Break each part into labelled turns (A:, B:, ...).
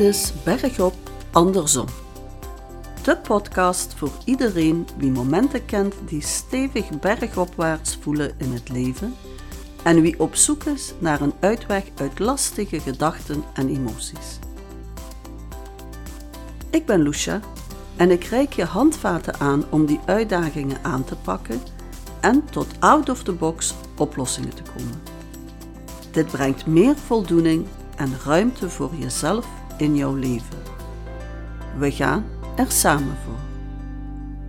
A: Dit is Bergop Andersom. De podcast voor iedereen wie momenten kent die stevig bergopwaarts voelen in het leven en wie op zoek is naar een uitweg uit lastige gedachten en emoties. Ik ben Lucia en ik reik je handvaten aan om die uitdagingen aan te pakken en tot out of the box oplossingen te komen. Dit brengt meer voldoening en ruimte voor jezelf in jouw leven. We gaan er samen voor.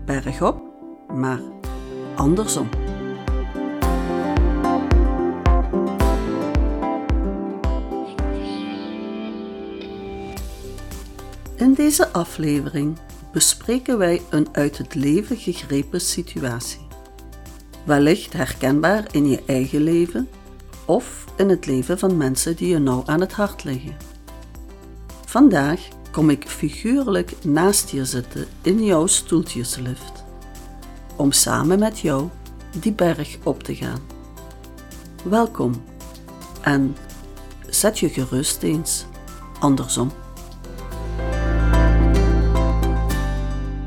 A: Bergop, maar andersom. In deze aflevering bespreken wij een uit het leven gegrepen situatie. Wellicht herkenbaar in je eigen leven of in het leven van mensen die je nauw aan het hart liggen. Vandaag kom ik figuurlijk naast je zitten in jouw stoeltjeslift, om samen met jou die berg op te gaan. Welkom en zet je gerust eens andersom.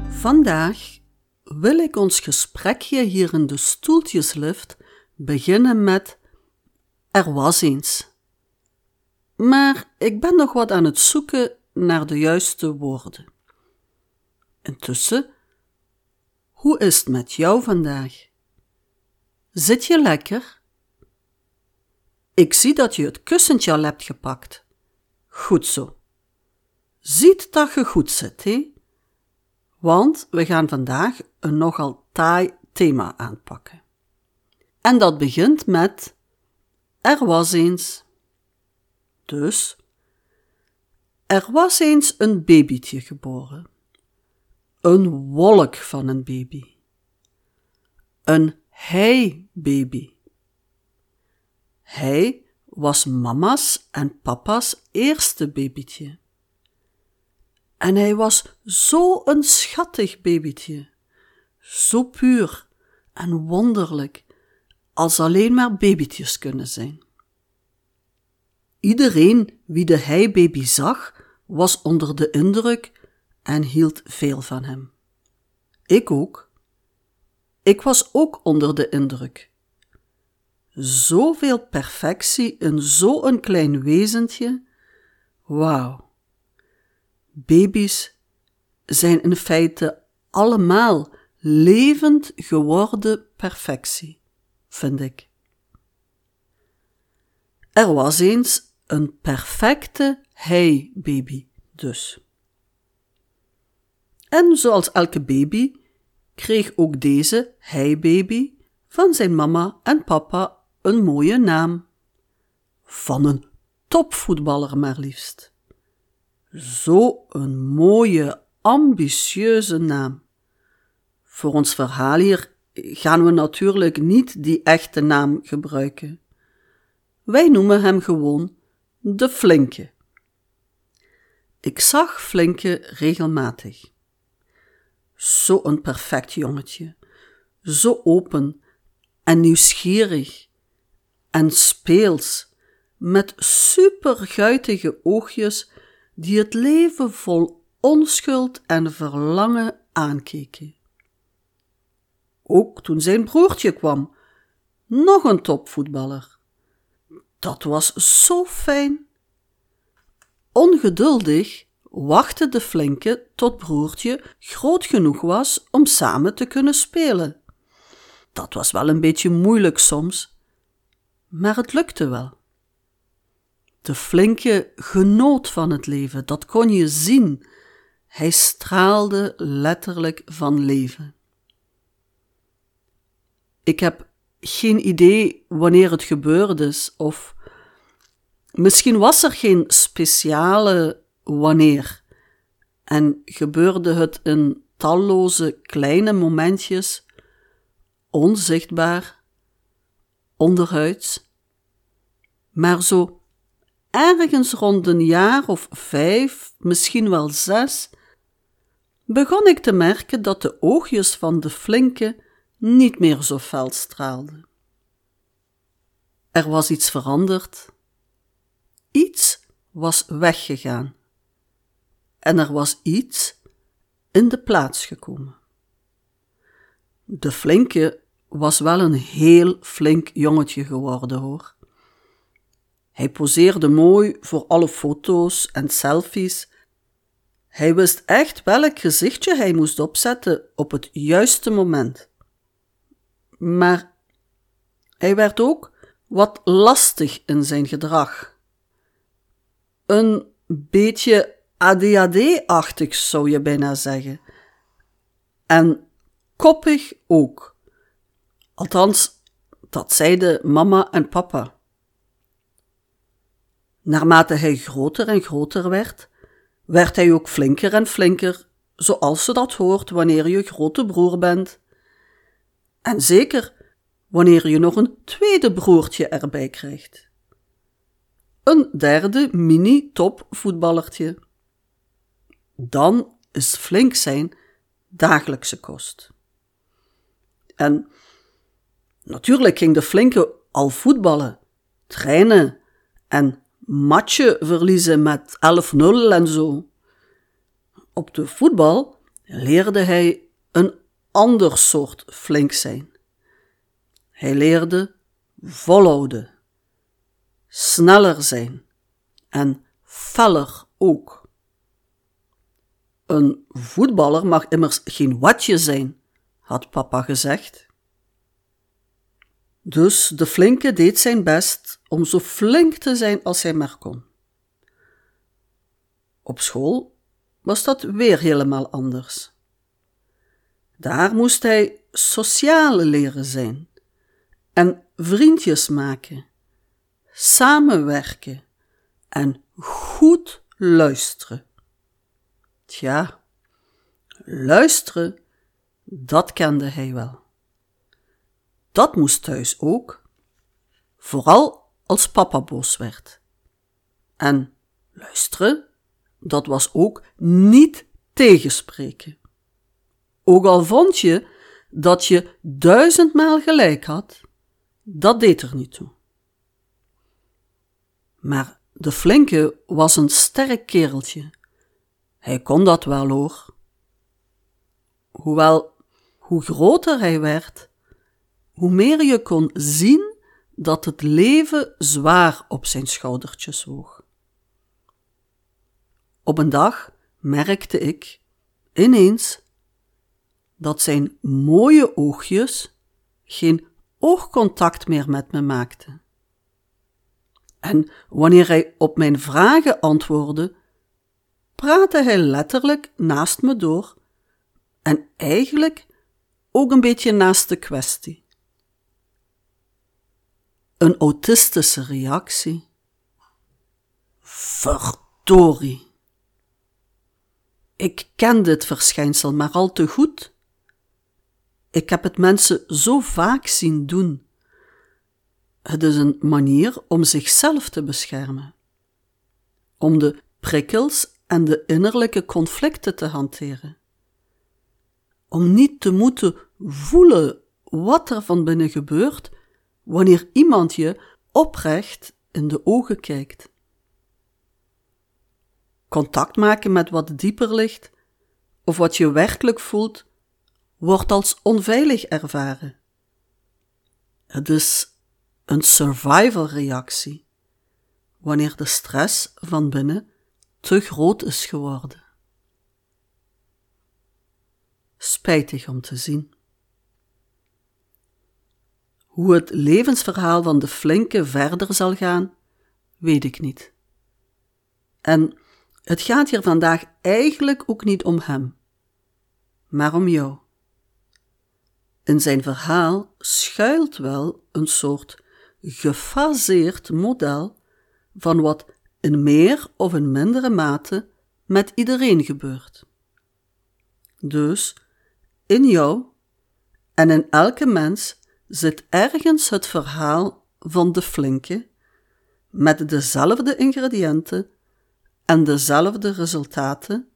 A: Vandaag wil ik ons gesprekje hier in de stoeltjeslift beginnen met Er was eens. Maar ik ben nog wat aan het zoeken naar de juiste woorden. Intussen, hoe is het met jou vandaag? Zit je lekker? Ik zie dat je het kussentje al hebt gepakt. Goed zo. Ziet dat je goed zit, hè? Want we gaan vandaag een nogal taai thema aanpakken. En dat begint met Er was eens. Dus, er was eens een babytje geboren. Een wolk van een baby. Een hij-baby. Hij was mama's en papa's eerste babytje. En hij was zo een schattig babytje, zo puur en wonderlijk, als alleen maar babytjes kunnen zijn. Iedereen wie de heibaby zag, was onder de indruk en hield veel van hem. Ik ook. Ik was ook onder de indruk. Zoveel perfectie in zo'n klein wezentje. Wauw. Baby's zijn in feite allemaal levend geworden perfectie, vind ik. Er was eens een perfecte hij-baby dus. En zoals elke baby kreeg ook deze hij-baby van zijn mama en papa een mooie naam. Van een topvoetballer maar liefst. Zo een mooie, ambitieuze naam. Voor ons verhaal hier gaan we natuurlijk niet die echte naam gebruiken. Wij noemen hem gewoon de Flinke. Ik zag Flinke regelmatig. Zo een perfect jongetje, zo open en nieuwsgierig en speels, met superguitige oogjes die het leven vol onschuld en verlangen aankeken. Ook toen zijn broertje kwam, nog een topvoetballer. Dat was zo fijn. Ongeduldig wachtte de flinke tot broertje groot genoeg was om samen te kunnen spelen. Dat was wel een beetje moeilijk soms, maar het lukte wel. De flinke genoot van het leven, dat kon je zien. Hij straalde letterlijk van leven. Ik heb geen idee wanneer het gebeurd is, of misschien was er geen speciale wanneer, en gebeurde het in talloze kleine momentjes, onzichtbaar, onderhuids, maar zo ergens rond een jaar of vijf, misschien wel zes, begon ik te merken dat de oogjes van de flinke niet meer zo fel straalden. Er was iets veranderd. Iets was weggegaan en er was iets in de plaats gekomen. De flinke was wel een heel flink jongetje geworden hoor. Hij poseerde mooi voor alle foto's en selfies. Hij wist echt welk gezichtje hij moest opzetten op het juiste moment. Maar hij werd ook wat lastig in zijn gedrag. Een beetje ADHD-achtig zou je bijna zeggen. En koppig ook. Althans, dat zeiden mama en papa. Naarmate hij groter en groter werd, werd hij ook flinker en flinker, zoals ze dat hoort wanneer je grote broer bent. En zeker wanneer je nog een tweede broertje erbij krijgt. Een derde mini-top voetballertje. Dan is flink zijn dagelijkse kost. En natuurlijk ging de flinke al voetballen, trainen en matje verliezen met 11-0 en zo. Op de voetbal leerde hij een ander soort flink zijn. Hij leerde volhouden, sneller zijn en feller ook. Een voetballer mag immers geen watje zijn, had papa gezegd. Dus de flinke deed zijn best om zo flink te zijn als hij maar kon. Op school was dat weer helemaal anders. Daar moest hij sociaal leren zijn en vriendjes maken, samenwerken en goed luisteren. Tja, luisteren, dat kende hij wel. Dat moest thuis ook, vooral als papa boos werd. En luisteren, dat was ook niet tegenspreken. Ook al vond je dat je duizendmaal gelijk had, dat deed er niet toe. Maar de flinke was een sterk kereltje. Hij kon dat wel hoor. Hoewel, hoe groter hij werd, hoe meer je kon zien dat het leven zwaar op zijn schoudertjes woog. Op een dag merkte ik ineens dat zijn mooie oogjes geen oogcontact meer met me maakten. En wanneer hij op mijn vragen antwoordde, praatte hij letterlijk naast me door en eigenlijk ook een beetje naast de kwestie. Een autistische reactie. Verdorie. Ik ken dit verschijnsel maar al te goed. Ik heb het mensen zo vaak zien doen. Het is een manier om zichzelf te beschermen, om de prikkels en de innerlijke conflicten te hanteren, om niet te moeten voelen wat er van binnen gebeurt wanneer iemand je oprecht in de ogen kijkt. Contact maken met wat dieper ligt, of wat je werkelijk voelt, wordt als onveilig ervaren. Het is een survival reactie, wanneer de stress van binnen te groot is geworden. Spijtig om te zien. Hoe het levensverhaal van de flinke verder zal gaan, weet ik niet. En het gaat hier vandaag eigenlijk ook niet om hem, maar om jou. In zijn verhaal schuilt wel een soort gefaseerd model van wat in meer of in mindere mate met iedereen gebeurt. Dus in jou en in elke mens zit ergens het verhaal van de flinke, met dezelfde ingrediënten en dezelfde resultaten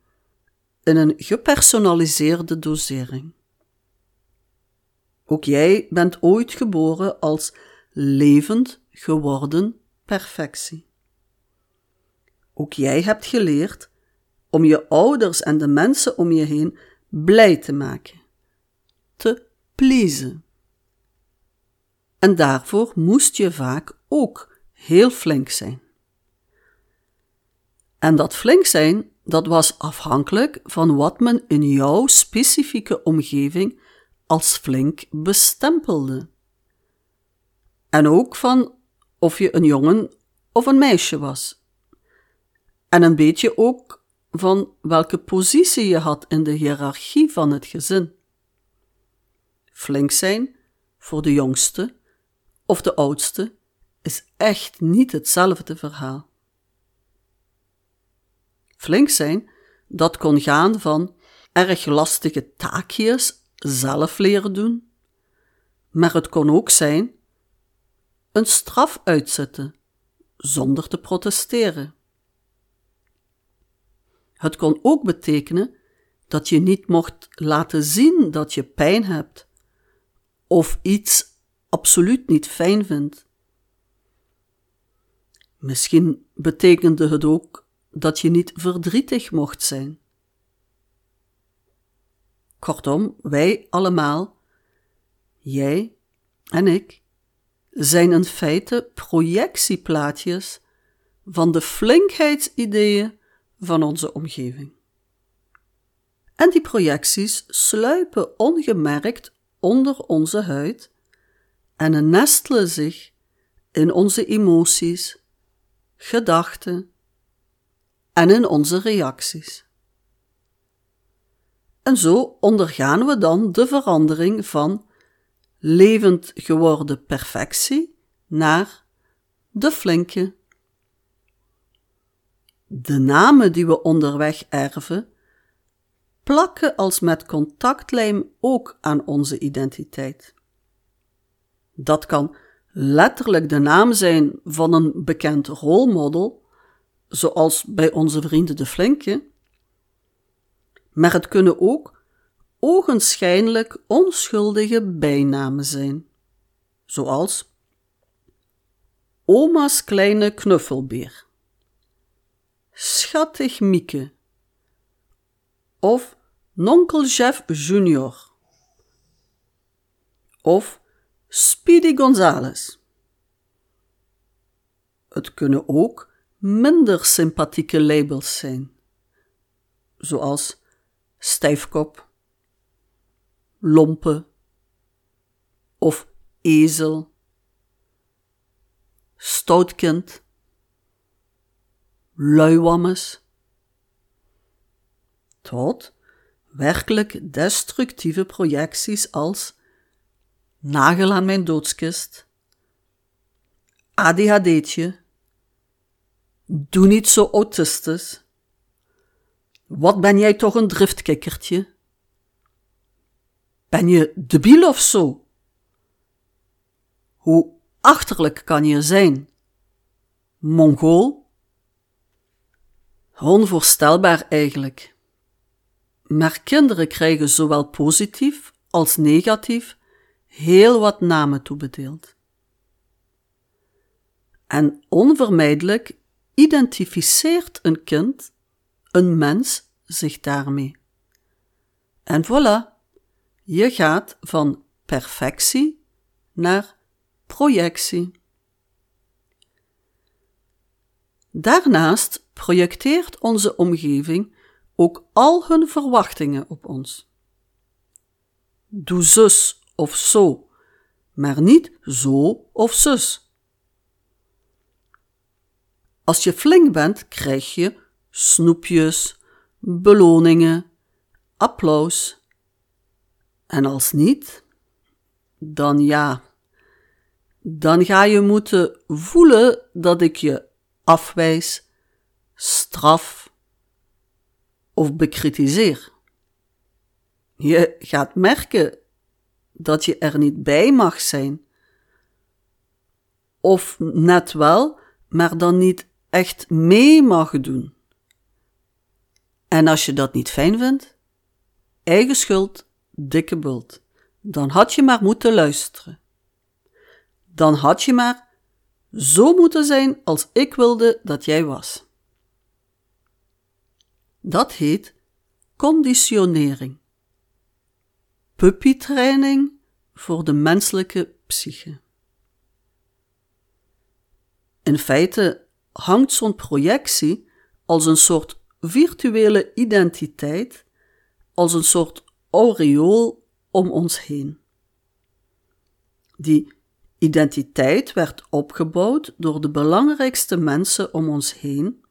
A: in een gepersonaliseerde dosering. Ook jij bent ooit geboren als levend geworden perfectie. Ook jij hebt geleerd om je ouders en de mensen om je heen blij te maken, te pleasen. En daarvoor moest je vaak ook heel flink zijn. En dat flink zijn, dat was afhankelijk van wat men in jouw specifieke omgeving als flink bestempelde. En ook van of je een jongen of een meisje was. En een beetje ook van welke positie je had in de hiërarchie van het gezin. Flink zijn voor de jongste of de oudste is echt niet hetzelfde verhaal. Flink zijn, dat kon gaan van erg lastige taakjes zelf leren doen, maar het kon ook zijn een straf uitzetten zonder te protesteren. Het kon ook betekenen dat je niet mocht laten zien dat je pijn hebt of iets absoluut niet fijn vindt. Misschien betekende het ook dat je niet verdrietig mocht zijn. Kortom, wij allemaal, jij en ik, zijn in feite projectieplaatjes van de flinkheidsideeën van onze omgeving. En die projecties sluipen ongemerkt onder onze huid en nestelen zich in onze emoties, gedachten en in onze reacties. En zo ondergaan we dan de verandering van levend geworden perfectie naar de flinke. De namen die we onderweg erven, plakken als met contactlijm ook aan onze identiteit. Dat kan letterlijk de naam zijn van een bekend rolmodel, zoals bij onze vrienden de Flinke, maar het kunnen ook ogenschijnlijk onschuldige bijnamen zijn, zoals Oma's kleine knuffelbeer, Schattig Mieke. Of Nonkel Jeff Junior. Of Speedy Gonzales. Het kunnen ook minder sympathieke labels zijn, zoals stijfkop, lompe of ezel, stoutkind, luiwammes, tot werkelijk destructieve projecties als nagel aan mijn doodskist, ADHD'tje, doe niet zo autistisch, wat ben jij toch een driftkikkertje? Ben je debiel of zo? Hoe achterlijk kan je zijn? Mongool? Onvoorstelbaar eigenlijk. Maar kinderen krijgen zowel positief als negatief heel wat namen toebedeeld. En onvermijdelijk identificeert een kind, een mens, zich daarmee. En voilà, je gaat van perfectie naar projectie. Daarnaast projecteert onze omgeving ook al hun verwachtingen op ons. Doe zus of zo, maar niet zo of zus. Als je flink bent, krijg je snoepjes, beloningen, applaus. En als niet, dan ja, dan ga je moeten voelen dat ik je afwijs, straf of bekritiseer. Je gaat merken dat je er niet bij mag zijn. Of net wel, maar dan niet echt mee mag doen. En als je dat niet fijn vindt, eigen schuld, dikke bult. Dan had je maar moeten luisteren. Dan had je maar zo moeten zijn als ik wilde dat jij was. Dat heet conditionering. Puppytraining voor de menselijke psyche. In feite hangt zo'n projectie als een soort virtuele identiteit, als een soort aureool om ons heen. Die identiteit werd opgebouwd door de belangrijkste mensen om ons heen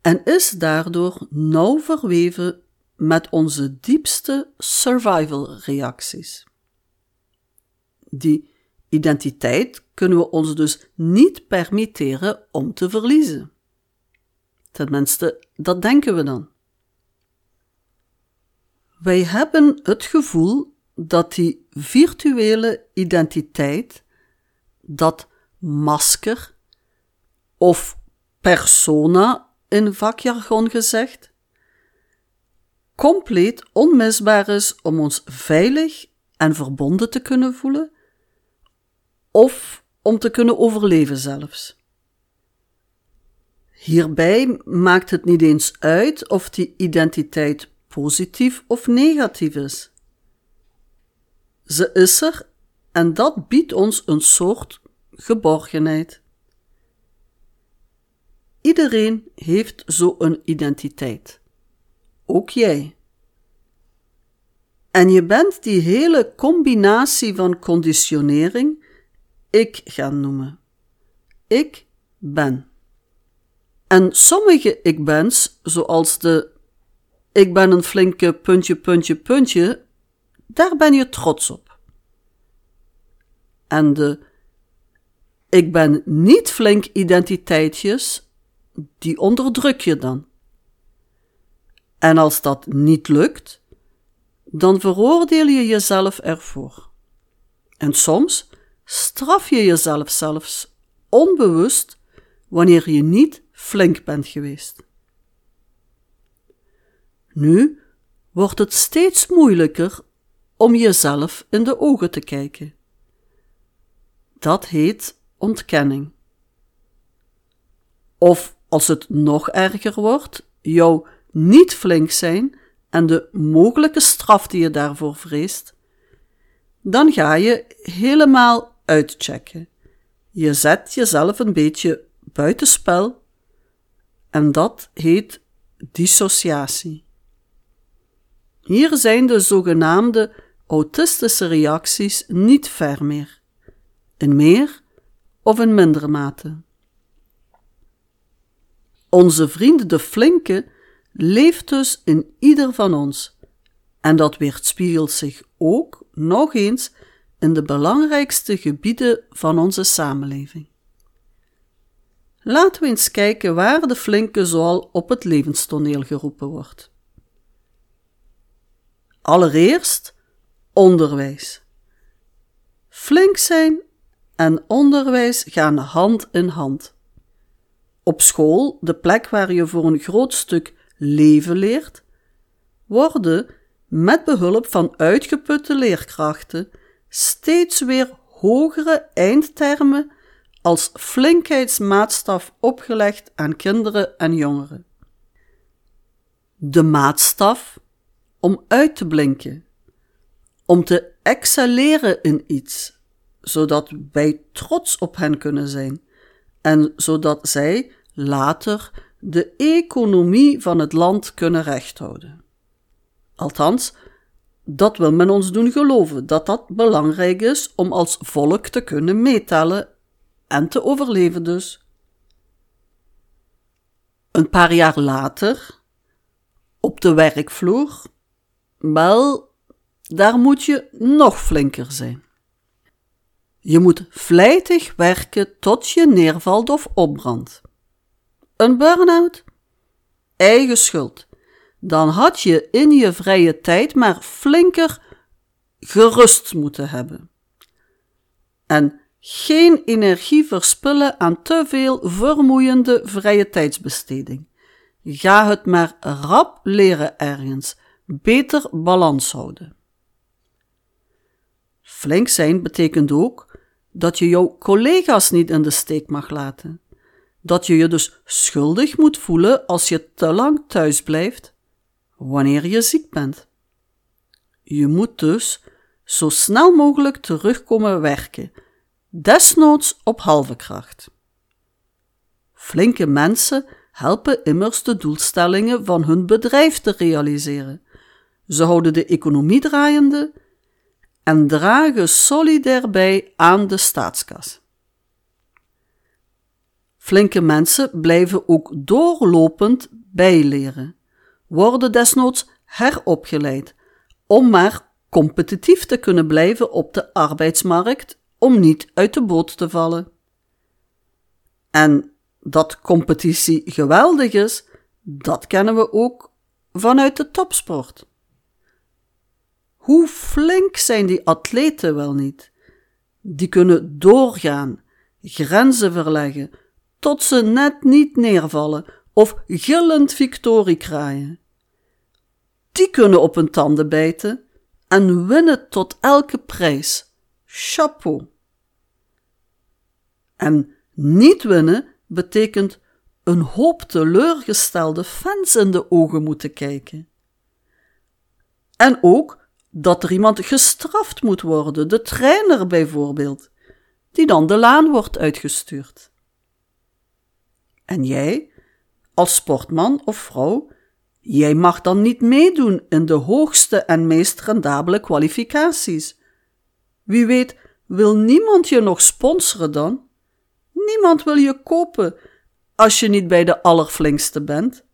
A: en is daardoor nauw verweven met onze diepste survival reacties. Die identiteit kunnen we ons dus niet permitteren om te verliezen. Tenminste, dat denken we dan. Wij hebben het gevoel dat die virtuele identiteit, dat masker of persona in vakjargon gezegd, compleet onmisbaar is om ons veilig en verbonden te kunnen voelen, of om te kunnen overleven zelfs. Hierbij maakt het niet eens uit of die identiteit positief of negatief is. Ze is er en dat biedt ons een soort geborgenheid. Iedereen heeft zo een identiteit. Ook jij. En je bent die hele combinatie van conditionering ik gaan noemen. Ik ben. En sommige ik bens, zoals de ik ben een flinke puntje, puntje, puntje, daar ben je trots op. En de ik ben niet flink identiteitjes, die onderdruk je dan. En als dat niet lukt, dan veroordeel je jezelf ervoor. En soms straf je jezelf zelfs onbewust wanneer je niet flink bent geweest. Nu wordt het steeds moeilijker om jezelf in de ogen te kijken. Dat heet ontkenning. Of als het nog erger wordt, jou niet flink zijn en de mogelijke straf die je daarvoor vreest, dan ga je helemaal uitchecken. Je zet jezelf een beetje buitenspel en dat heet dissociatie. Hier zijn de zogenaamde autistische reacties niet ver meer, in meer of in mindere mate. Onze vriend de flinke leeft dus in ieder van ons, en dat weerspiegelt zich ook nog eens in de belangrijkste gebieden van onze samenleving. Laten we eens kijken waar de flinke zoal op het levenstoneel geroepen wordt. Allereerst onderwijs. Flink zijn en onderwijs gaan hand in hand. Op school, de plek waar je voor een groot stuk leven leert, worden met behulp van uitgeputte leerkrachten steeds weer hogere eindtermen als flinkheidsmaatstaf opgelegd aan kinderen en jongeren. De maatstaf om uit te blinken, om te excelleren in iets, zodat wij trots op hen kunnen zijn en zodat zij later de economie van het land kunnen rechthouden. Althans, dat wil men ons doen geloven dat dat belangrijk is om als volk te kunnen meetellen en te overleven dus. Een paar jaar later, op de werkvloer, wel, daar moet je nog flinker zijn. Je moet vlijtig werken tot je neervalt of opbrandt. Een burn-out? Eigen schuld dan had je in je vrije tijd maar flinker gerust moeten hebben. En geen energie verspillen aan te veel vermoeiende vrije tijdsbesteding. Ga het maar rap leren ergens, beter balans houden. Flink zijn betekent ook dat je jouw collega's niet in de steek mag laten. dat je je dus schuldig moet voelen als je te lang thuis blijft wanneer je ziek bent. Je moet dus zo snel mogelijk terugkomen werken, desnoods op halve kracht. Flinke mensen helpen immers de doelstellingen van hun bedrijf te realiseren. Ze houden de economie draaiende en dragen solidair bij aan de staatskas. Flinke mensen blijven ook doorlopend bijleren, worden desnoods heropgeleid, om maar competitief te kunnen blijven op de arbeidsmarkt, om niet uit de boot te vallen. En dat competitie geweldig is, dat kennen we ook vanuit de topsport. Hoe flink zijn die atleten wel niet? Die kunnen doorgaan, grenzen verleggen, tot ze net niet neervallen of gillend victorie kraaien. Die kunnen op hun tanden bijten en winnen tot elke prijs. Chapeau. En niet winnen betekent een hoop teleurgestelde fans in de ogen moeten kijken. En ook dat er iemand gestraft moet worden, de trainer bijvoorbeeld, die dan de laan wordt uitgestuurd. En jij, als sportman of vrouw, jij mag dan niet meedoen in de hoogste en meest rendabele kwalificaties. Wie weet, wil niemand je nog sponsoren dan? Niemand wil je kopen als je niet bij de allerflinkste bent.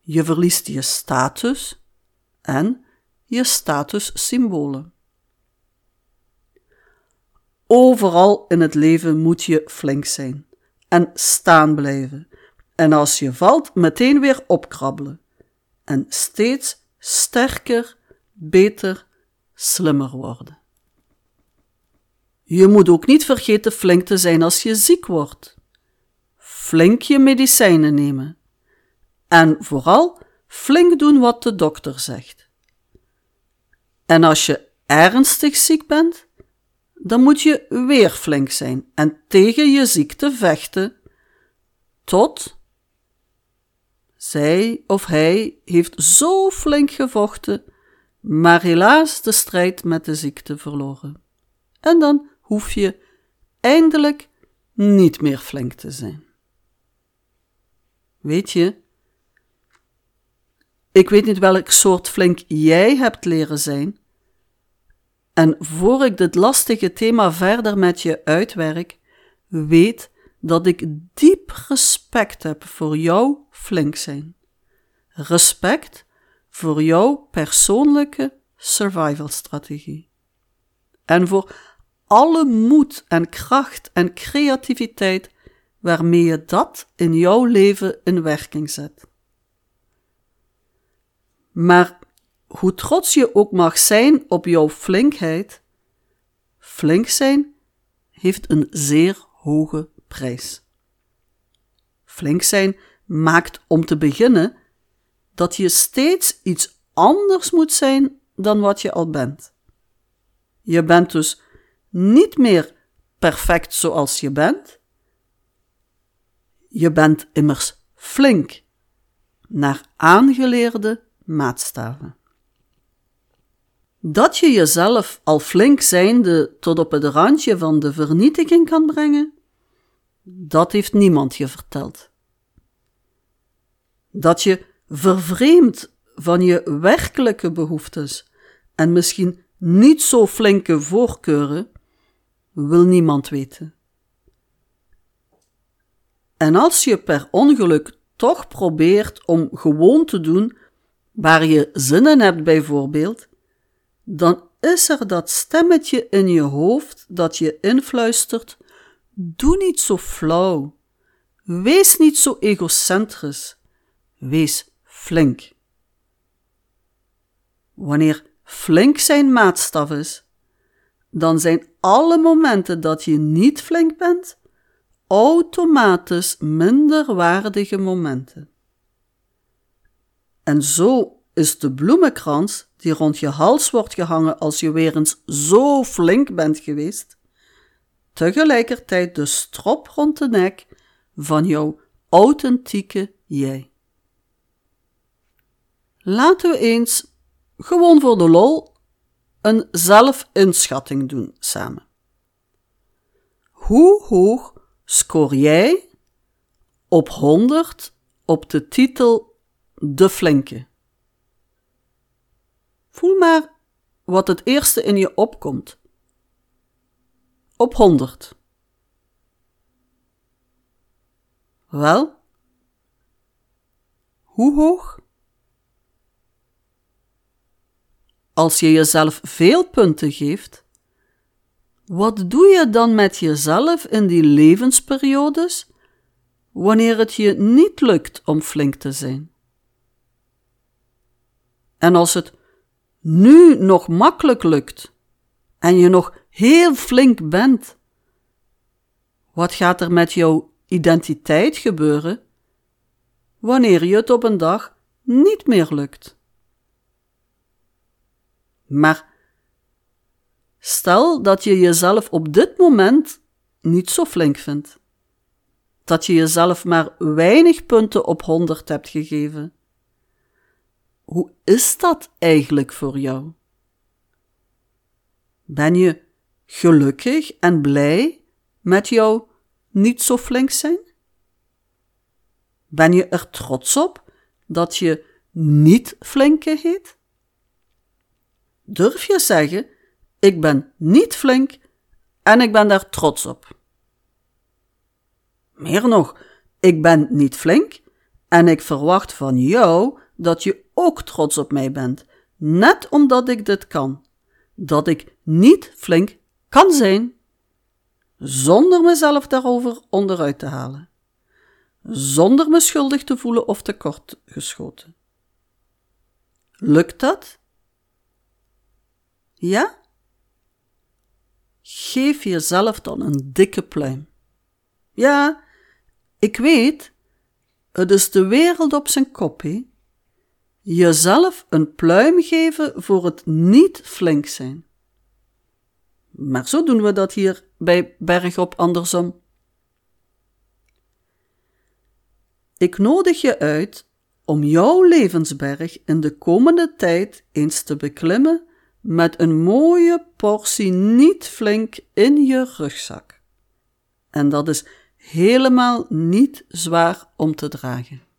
A: Je verliest je status en je statussymbolen. Overal in het leven moet je flink zijn en staan blijven. En als je valt, meteen weer opkrabbelen. En steeds sterker, beter, slimmer worden. Je moet ook niet vergeten flink te zijn als je ziek wordt. Flink je medicijnen nemen. En vooral flink doen wat de dokter zegt. En als je ernstig ziek bent, dan moet je weer flink zijn en tegen je ziekte vechten, tot zij of hij heeft zo flink gevochten, maar helaas de strijd met de ziekte verloren. En dan hoef je eindelijk niet meer flink te zijn. Weet je, ik weet niet welk soort flink jij hebt leren zijn. En voor ik dit lastige thema verder met je uitwerk, weet dat ik diep respect heb voor jouw flink zijn. Respect voor jouw persoonlijke survivalstrategie. En voor alle moed en kracht en creativiteit waarmee je dat in jouw leven in werking zet. Maar hoe trots je ook mag zijn op jouw flinkheid, flink zijn heeft een zeer hoge prijs. Flink zijn maakt om te beginnen dat je steeds iets anders moet zijn dan wat je al bent. Je bent dus niet meer perfect zoals je bent. Je bent immers flink naar aangeleerde maatstaven. Dat je jezelf al flink zijnde tot op het randje van de vernietiging kan brengen, dat heeft niemand je verteld. Dat je vervreemd van je werkelijke behoeftes en misschien niet zo flinke voorkeuren, wil niemand weten. En als je per ongeluk toch probeert om gewoon te doen waar je zin in hebt, bijvoorbeeld, dan is er dat stemmetje in je hoofd dat je influistert: Doe niet zo flauw. Wees niet zo egocentrisch. Wees flink. Wanneer flink zijn maatstaf is, dan zijn alle momenten dat je niet flink bent automatisch minder waardige momenten. En zo is de bloemenkrans die rond je hals wordt gehangen als je weer eens zo flink bent geweest, tegelijkertijd de strop rond de nek van jouw authentieke jij. Laten we eens, gewoon voor de lol, een zelfinschatting doen samen. Hoe hoog scoor jij op 100 op de titel De Flinke? Voel maar wat het eerste in je opkomt. Op 100. Wel? Hoe hoog? Als je jezelf veel punten geeft, wat doe je dan met jezelf in die levensperiodes wanneer het je niet lukt om flink te zijn? En als het nu nog makkelijk lukt en je nog heel flink bent, wat gaat er met jouw identiteit gebeuren wanneer je het op een dag niet meer lukt? Maar stel dat je jezelf op dit moment niet zo flink vindt. Dat je jezelf maar weinig punten op 100 hebt gegeven. Hoe is dat eigenlijk voor jou? Ben je gelukkig en blij met jouw niet zo flink zijn? Ben je er trots op dat je niet flinke heet? Durf je zeggen: Ik ben niet flink en ik ben daar trots op? Meer nog, ik ben niet flink en ik verwacht van jou dat je ook trots op mij bent, net omdat ik dit kan, dat ik niet flink kan zijn, zonder mezelf daarover onderuit te halen, zonder me schuldig te voelen of tekortgeschoten. Lukt dat? Ja? Geef jezelf dan een dikke pluim. Ja, ik weet, het is de wereld op zijn kop? Jezelf een pluim geven voor het niet flink zijn. Maar zo doen we dat hier bij Bergop andersom. Ik nodig je uit om jouw levensberg in de komende tijd eens te beklimmen met een mooie portie niet flink in je rugzak. En dat is helemaal niet zwaar om te dragen.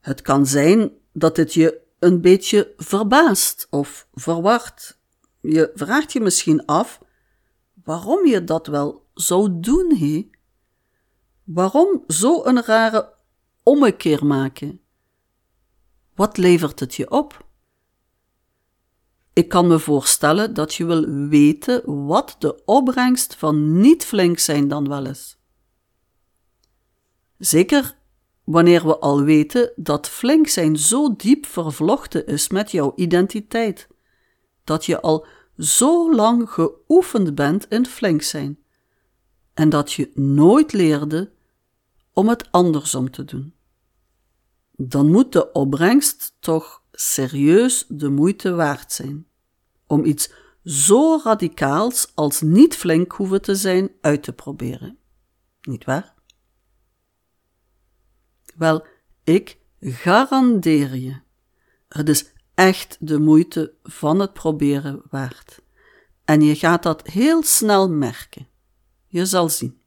A: Het kan zijn dat het je een beetje verbaast of verwart. Je vraagt je misschien af waarom je dat wel zou doen, hé? Waarom zo een rare ommekeer maken? Wat levert het je op? Ik kan me voorstellen dat je wil weten wat de opbrengst van niet flink zijn dan wel is. Zeker wanneer we al weten dat flink zijn zo diep vervlochten is met jouw identiteit, dat je al zo lang geoefend bent in flink zijn en dat je nooit leerde om het andersom te doen. Dan moet de opbrengst toch serieus de moeite waard zijn om iets zo radicaals als niet flink hoeven te zijn uit te proberen. Niet waar? Wel, ik garandeer je, het is echt de moeite van het proberen waard. En je gaat dat heel snel merken. Je zal zien.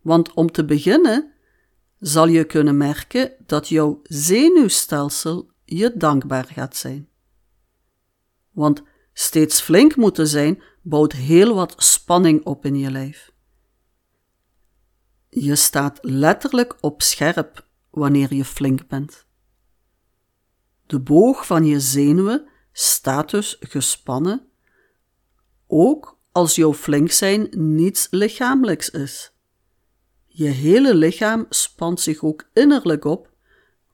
A: Want om te beginnen zal je kunnen merken dat jouw zenuwstelsel je dankbaar gaat zijn. Want steeds flink moeten zijn bouwt heel wat spanning op in je lijf. Je staat letterlijk op scherp wanneer je flink bent. De boog van je zenuwen staat dus gespannen, ook als jouw flink zijn niets lichamelijks is. Je hele lichaam spant zich ook innerlijk op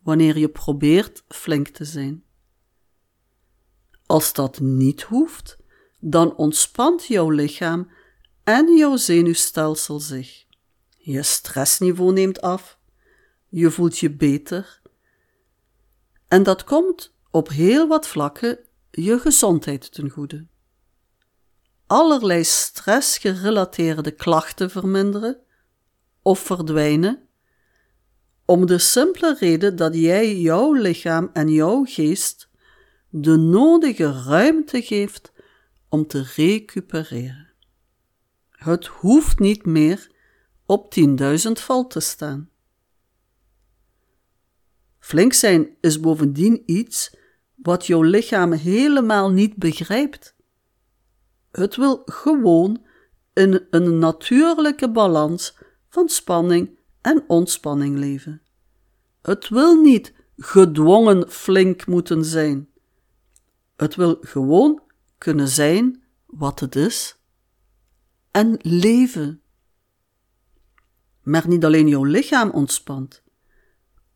A: wanneer je probeert flink te zijn. Als dat niet hoeft, dan ontspant jouw lichaam en jouw zenuwstelsel zich. Je stressniveau neemt af, je voelt je beter. En dat komt op heel wat vlakken je gezondheid ten goede. Allerlei stressgerelateerde klachten verminderen, of verdwijnen, om de simpele reden dat jij jouw lichaam en jouw geest de nodige ruimte geeft om te recupereren. Het hoeft niet meer op 10.000 volt te staan. Flink zijn is bovendien iets wat jouw lichaam helemaal niet begrijpt. Het wil gewoon in een natuurlijke balans van spanning en ontspanning leven. Het wil niet gedwongen flink moeten zijn. Het wil gewoon kunnen zijn wat het is en leven. Maar niet alleen jouw lichaam ontspant,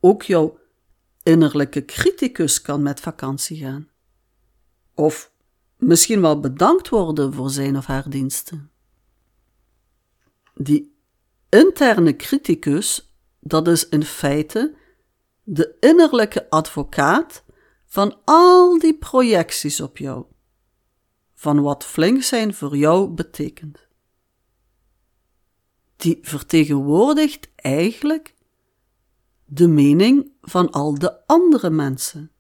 A: ook jouw innerlijke criticus kan met vakantie gaan. Of misschien wel bedankt worden voor zijn of haar diensten. Die interne criticus, dat is in feite de innerlijke advocaat van al die projecties op jou, van wat flink zijn voor jou betekent. Die vertegenwoordigt eigenlijk de mening van al de andere mensen.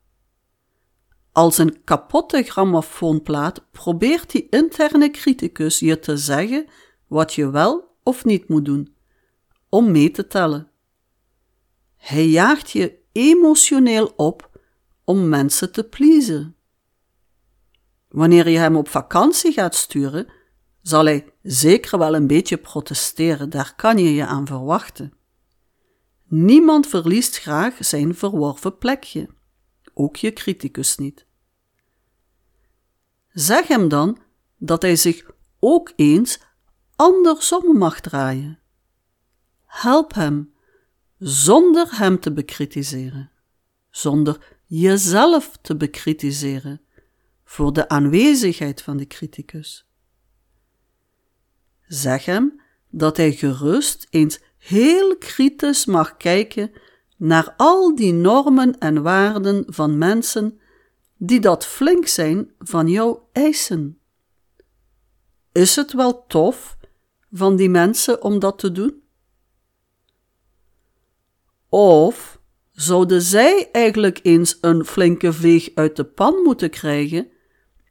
A: Als een kapotte grammofoonplaat probeert die interne criticus je te zeggen wat je wel of niet moet doen, om mee te tellen. Hij jaagt je emotioneel op om mensen te pleasen. Wanneer je hem op vakantie gaat sturen, zal hij zeker wel een beetje protesteren, daar kan je je aan verwachten. Niemand verliest graag zijn verworven plekje, ook je criticus niet. Zeg hem dan dat hij zich ook eens andersom mag draaien. Help hem zonder hem te bekritiseren, zonder jezelf te bekritiseren voor de aanwezigheid van de criticus. Zeg hem dat hij gerust eens heel kritisch mag kijken naar al die normen en waarden van mensen die dat flink zijn van jou eisen. Is het wel tof van die mensen om dat te doen? Of zouden zij eigenlijk eens een flinke veeg uit de pan moeten krijgen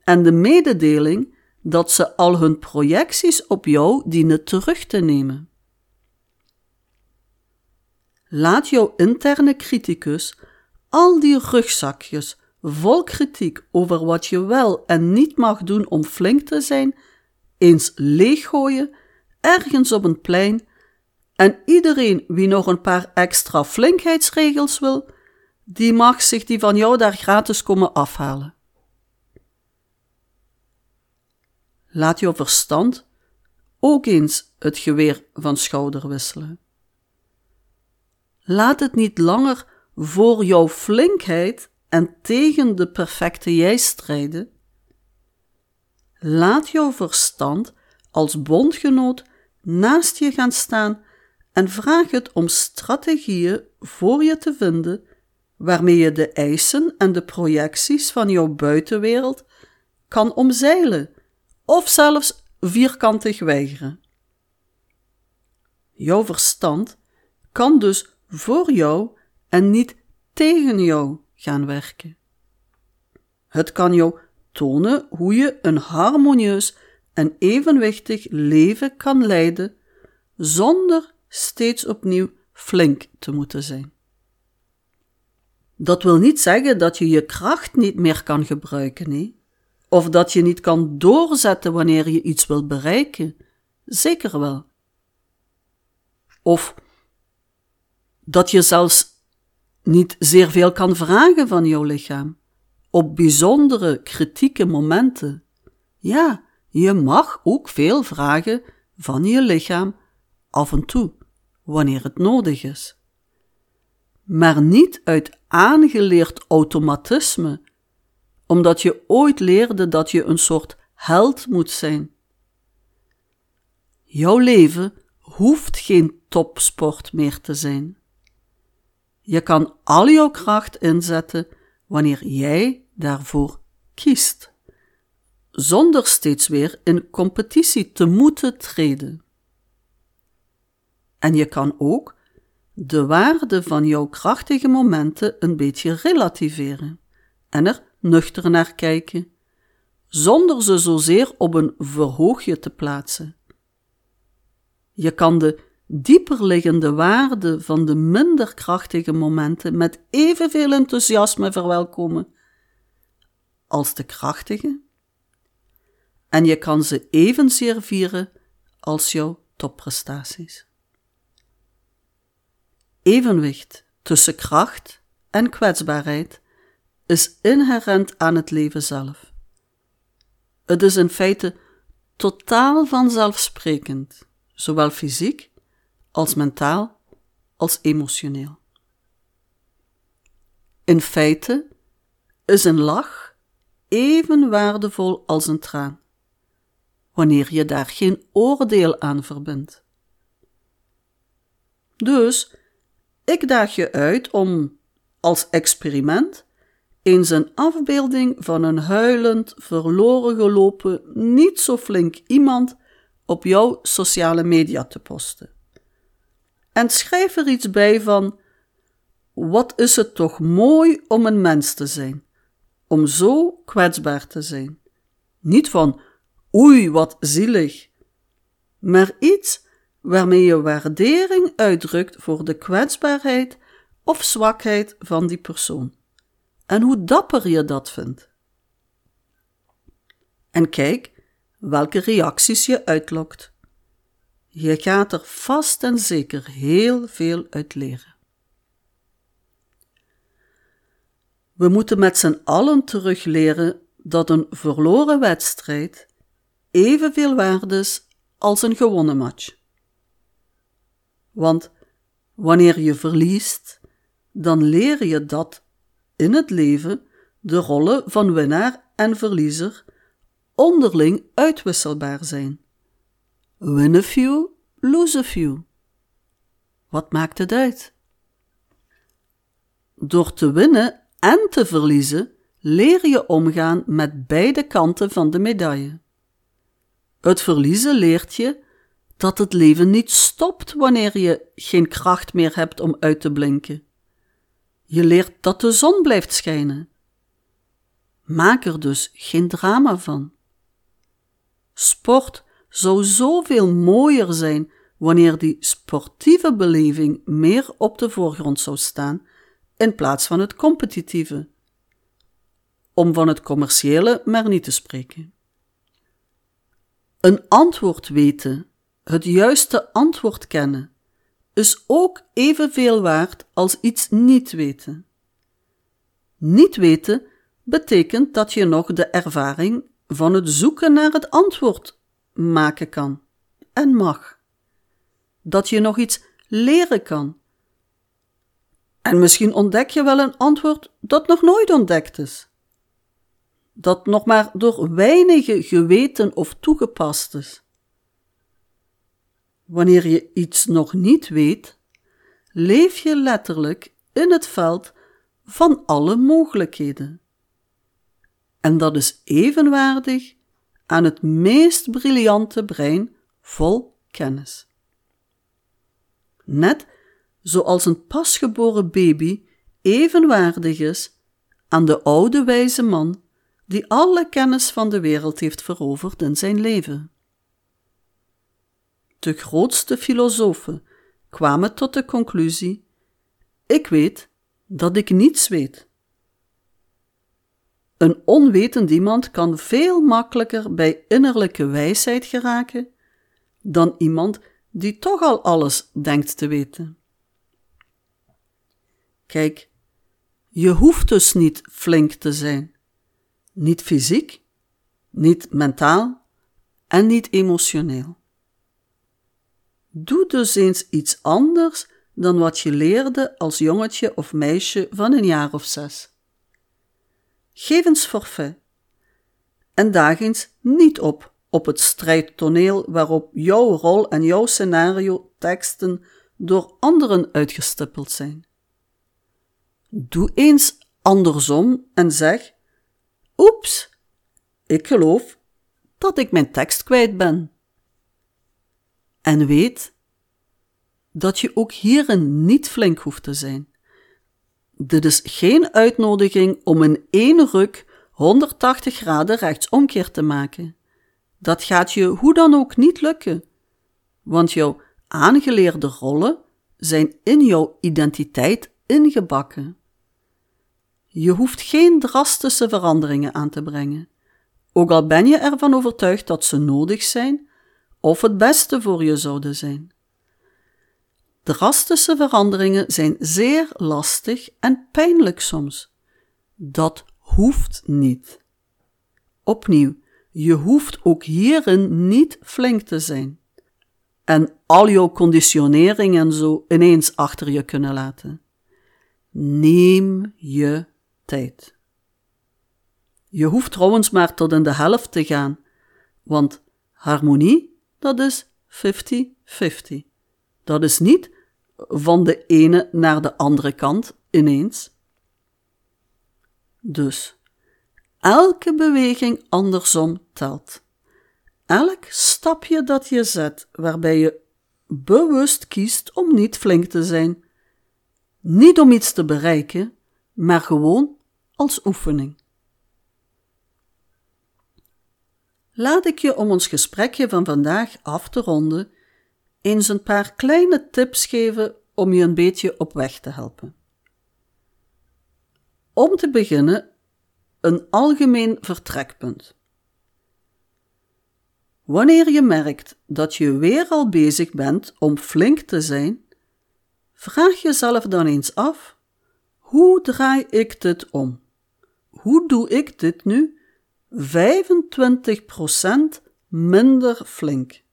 A: en de mededeling dat ze al hun projecties op jou dienen terug te nemen? Laat jouw interne criticus al die rugzakjes vol kritiek over wat je wel en niet mag doen om flink te zijn, eens leeggooien ergens op een plein en iedereen wie nog een paar extra flinkheidsregels wil, die mag zich die van jou daar gratis komen afhalen. Laat jouw verstand ook eens het geweer van schouder wisselen. Laat het niet langer voor jouw flinkheid en tegen de perfecte jij strijden. Laat jouw verstand als bondgenoot naast je gaan staan en vraag het om strategieën voor je te vinden waarmee je de eisen en de projecties van jouw buitenwereld kan omzeilen of zelfs vierkantig weigeren. Jouw verstand kan dus voor jou en niet tegen jou gaan werken. Het kan jou tonen hoe je een harmonieus en evenwichtig leven kan leiden zonder steeds opnieuw flink te moeten zijn. Dat wil niet zeggen dat je je kracht niet meer kan gebruiken, nee? Of dat je niet kan doorzetten wanneer je iets wil bereiken. Zeker wel. Of dat je zelfs niet zeer veel kan vragen van jouw lichaam. Op bijzondere, kritieke momenten. Ja, je mag ook veel vragen van je lichaam af en toe, wanneer het nodig is. Maar niet uit aangeleerd automatisme, omdat je ooit leerde dat je een soort held moet zijn. Jouw leven hoeft geen topsport meer te zijn. Je kan al jouw kracht inzetten wanneer jij daarvoor kiest, zonder steeds weer in competitie te moeten treden. En je kan ook de waarde van jouw krachtige momenten een beetje relativeren en er nuchter naar kijken, zonder ze zozeer op een verhoogje te plaatsen. Je kan de dieperliggende waarde van de minder krachtige momenten met evenveel enthousiasme verwelkomen als de krachtige, en je kan ze evenzeer vieren als jouw topprestaties. Evenwicht tussen kracht en kwetsbaarheid is inherent aan het leven zelf. Het is in feite totaal vanzelfsprekend, zowel fysiek als mentaal als emotioneel. In feite is een lach even waardevol als een traan, wanneer je daar geen oordeel aan verbindt. Dus ik daag je uit om, als experiment, eens een afbeelding van een huilend, verloren gelopen, niet zo flink iemand op jouw sociale media te posten. En schrijf er iets bij van: Wat is het toch mooi om een mens te zijn, om zo kwetsbaar te zijn. Niet van: Oei, wat zielig, maar iets waarmee je waardering uitdrukt voor de kwetsbaarheid of zwakheid van die persoon. En hoe dapper je dat vindt. En kijk welke reacties je uitlokt. Je gaat er vast en zeker heel veel uit leren. We moeten met z'n allen terugleren dat een verloren wedstrijd evenveel waard is als een gewonnen match. Want wanneer je verliest, dan leer je dat in het leven de rollen van winnaar en verliezer onderling uitwisselbaar zijn. Win a few, lose a few. Wat maakt het uit? Door te winnen en te verliezen leer je omgaan met beide kanten van de medaille. Het verliezen leert je dat het leven niet stopt wanneer je geen kracht meer hebt om uit te blinken. Je leert dat de zon blijft schijnen. Maak er dus geen drama van. Sport zou zoveel mooier zijn wanneer die sportieve beleving meer op de voorgrond zou staan in plaats van het competitieve. Om van het commerciële maar niet te spreken. Een antwoord weten het juiste antwoord kennen, is ook evenveel waard als iets niet weten. Niet weten betekent dat je nog de ervaring van het zoeken naar het antwoord maken kan en mag. Dat je nog iets leren kan. En misschien ontdek je wel een antwoord dat nog nooit ontdekt is. Dat nog maar door weinigen geweten of toegepast is. Wanneer je iets nog niet weet, leef je letterlijk in het veld van alle mogelijkheden. En dat is evenwaardig aan het meest briljante brein vol kennis. Net zoals een pasgeboren baby evenwaardig is aan de oude wijze man die alle kennis van de wereld heeft veroverd in zijn leven de grootste filosofen, kwamen tot de conclusie: Ik weet dat ik niets weet. Een onwetend iemand kan veel makkelijker bij innerlijke wijsheid geraken dan iemand die toch al alles denkt te weten. Kijk, je hoeft dus niet flink te zijn, niet fysiek, niet mentaal en niet emotioneel. Doe dus eens iets anders dan wat je leerde als jongetje of meisje van een jaar of zes. Geef eens forfait en daag eens niet op op het strijdtoneel waarop jouw rol en jouw scenario teksten door anderen uitgestippeld zijn. Doe eens andersom en zeg: Oeps, ik geloof dat ik mijn tekst kwijt ben. En weet, dat je ook hierin niet flink hoeft te zijn. Dit is geen uitnodiging om in één ruk 180 graden rechtsomkeer te maken. Dat gaat je hoe dan ook niet lukken, want jouw aangeleerde rollen zijn in jouw identiteit ingebakken. Je hoeft geen drastische veranderingen aan te brengen, ook al ben je ervan overtuigd dat ze nodig zijn of het beste voor je zouden zijn. Drastische veranderingen zijn zeer lastig en pijnlijk soms. Dat hoeft niet. Opnieuw, je hoeft ook hierin niet flink te zijn en al jouw conditionering en zo ineens achter je kunnen laten. Neem je tijd. Je hoeft trouwens maar tot in de helft te gaan, want harmonie, dat is 50-50. Dat is niet van de ene naar de andere kant ineens. Dus, elke beweging andersom telt. Elk stapje dat je zet waarbij je bewust kiest om niet flink te zijn. Niet om iets te bereiken, maar gewoon als oefening. Laat ik je om ons gesprekje van vandaag af te ronden eens een paar kleine tips geven om je een beetje op weg te helpen. Om te beginnen, een algemeen vertrekpunt. Wanneer je merkt dat je weer al bezig bent om flink te zijn, vraag jezelf dan eens af: hoe draai ik dit om? Hoe doe ik dit nu 25% minder flink?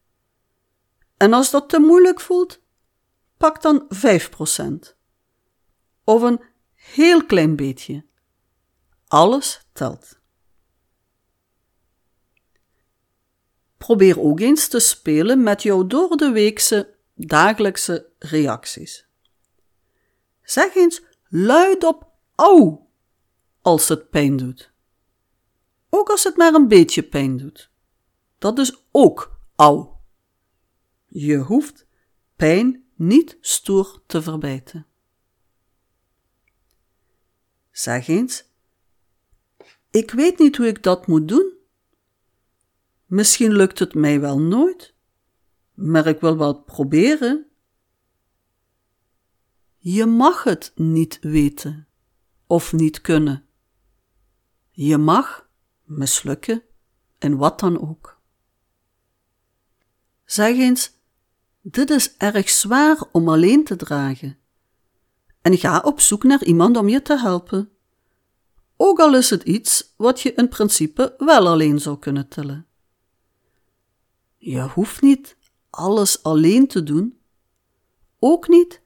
A: En als dat te moeilijk voelt, pak dan 5%. Of een heel klein beetje. Alles telt. Probeer ook eens te spelen met jouw door de weekse dagelijkse reacties. Zeg eens luidop au als het pijn doet. Ook als het maar een beetje pijn doet. Dat is ook au. Je hoeft pijn niet stoer te verbijten. Zeg eens: Ik weet niet hoe ik dat moet doen. Misschien lukt het mij wel nooit, maar ik wil wel proberen. Je mag het niet weten of niet kunnen. Je mag mislukken en wat dan ook. Zeg eens: Dit is erg zwaar om alleen te dragen. En ga op zoek naar iemand om je te helpen. Ook al is het iets wat je in principe wel alleen zou kunnen tillen. Je hoeft niet alles alleen te doen, ook niet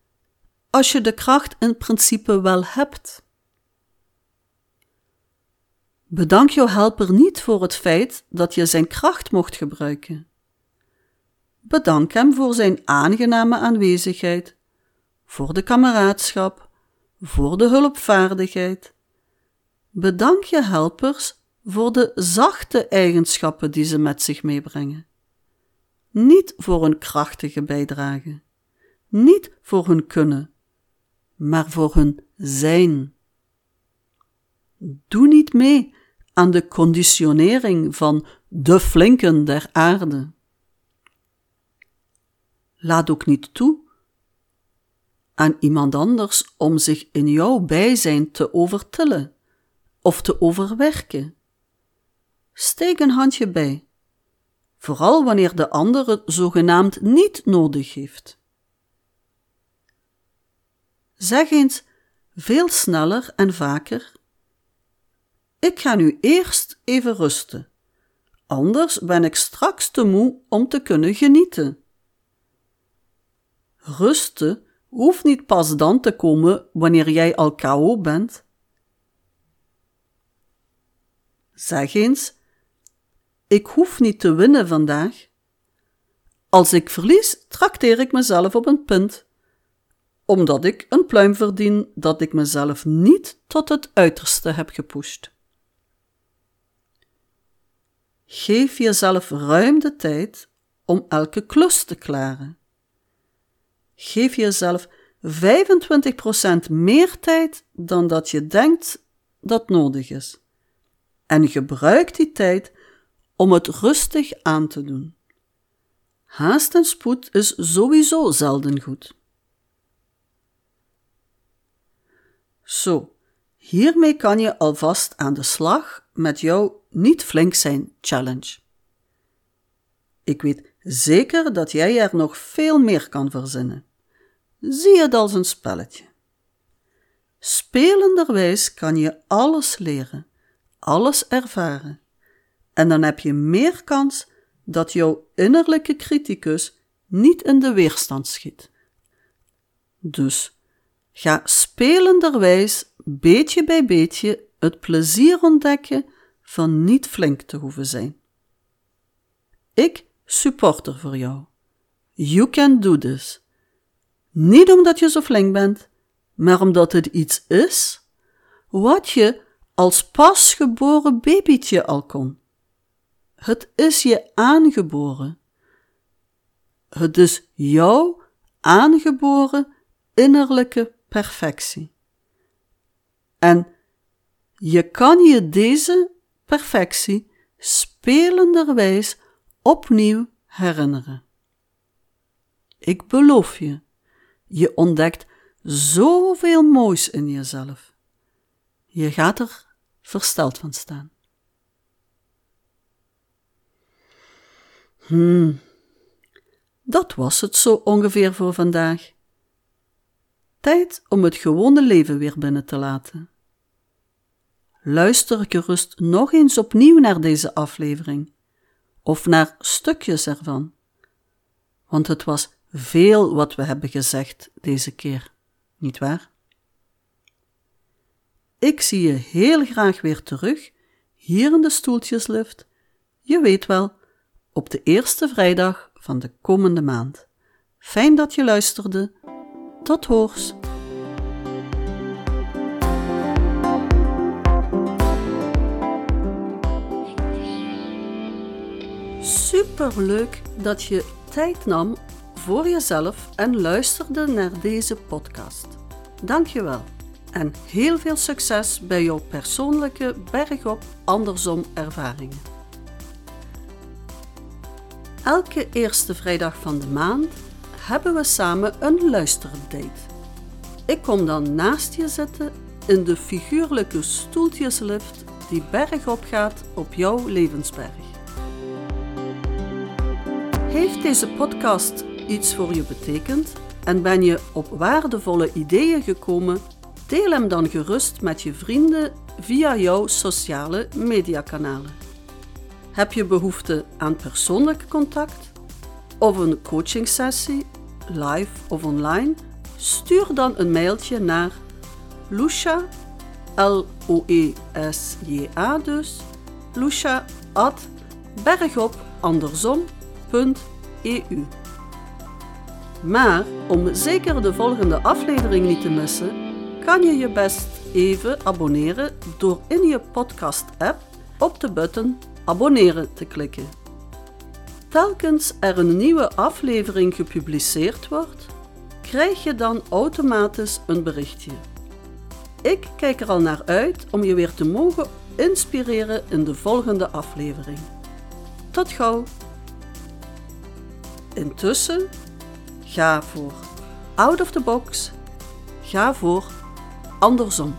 A: als je de kracht in principe wel hebt. Bedank jouw helper niet voor het feit dat je zijn kracht mocht gebruiken. Bedank hem voor zijn aangename aanwezigheid, voor de kameraadschap, voor de hulpvaardigheid. Bedank je helpers voor de zachte eigenschappen die ze met zich meebrengen. Niet voor hun krachtige bijdrage, niet voor hun kunnen, maar voor hun zijn. Doe niet mee aan de conditionering van de flinken der aarde. Laat ook niet toe aan iemand anders om zich in jouw bijzijn te overtillen of te overwerken. Steek een handje bij, vooral wanneer de ander het zogenaamd niet nodig heeft. Zeg eens veel sneller en vaker: Ik ga nu eerst even rusten, anders ben ik straks te moe om te kunnen genieten. Rusten hoeft niet pas dan te komen wanneer jij al KO bent. Zeg eens: Ik hoef niet te winnen vandaag. Als ik verlies, trakteer ik mezelf op een punt, omdat ik een pluim verdien dat ik mezelf niet tot het uiterste heb gepusht. Geef jezelf ruim de tijd om elke klus te klaren. geef jezelf 25% meer tijd dan dat je denkt dat nodig is. En gebruik die tijd om het rustig aan te doen. Haast en spoed is sowieso zelden goed. Zo, hiermee kan je alvast aan de slag met jouw niet flink zijn challenge. Ik weet zeker dat jij er nog veel meer kan verzinnen. Zie het als een spelletje. Spelenderwijs kan je alles leren, alles ervaren. En dan heb je meer kans dat jouw innerlijke criticus niet in de weerstand schiet. Dus ga spelenderwijs, beetje bij beetje, het plezier ontdekken van niet flink te hoeven zijn. Ik supporter voor jou. You can do this. Niet omdat je zo flink bent, maar omdat het iets is wat je als pasgeboren babytje al kon. Het is je aangeboren. Het is jouw aangeboren innerlijke perfectie. En je kan je deze perfectie spelenderwijs opnieuw herinneren. Ik beloof je, je ontdekt zoveel moois in jezelf. Je gaat er versteld van staan. Hmm, dat was het zo ongeveer voor vandaag. Tijd om het gewone leven weer binnen te laten. Luister gerust nog eens opnieuw naar deze aflevering, of naar stukjes ervan, want het was veel wat we hebben gezegd deze keer, niet waar? Ik zie je heel graag weer terug, hier in de stoeltjeslift. Je weet wel, op de eerste vrijdag van de komende maand. Fijn dat je luisterde. Tot hoors. Superleuk dat je tijd nam voor jezelf en luisterde naar deze podcast. Dankjewel en heel veel succes bij jouw persoonlijke bergop andersom ervaringen. Elke eerste vrijdag van de maand hebben we samen een luisterdate. Ik kom dan naast je zitten in de figuurlijke stoeltjeslift die bergop gaat op jouw levensberg. Heeft deze podcast iets voor je betekend en ben je op waardevolle ideeën gekomen? Deel hem dan gerust met je vrienden via jouw sociale mediakanalen. Heb je behoefte aan persoonlijk contact of een coachingsessie, live of online? Stuur dan een mailtje naar Lucia, L-O-E-S-J-A dus, Lucia at bergopandersom.eu. Maar om zeker de volgende aflevering niet te missen, kan je je best even abonneren door in je podcast-app op de button abonneren te klikken. Telkens er een nieuwe aflevering gepubliceerd wordt, krijg je dan automatisch een berichtje. Ik kijk er al naar uit om je weer te mogen inspireren in de volgende aflevering. Tot gauw! Intussen, ga voor out of the box, ga voor andersom.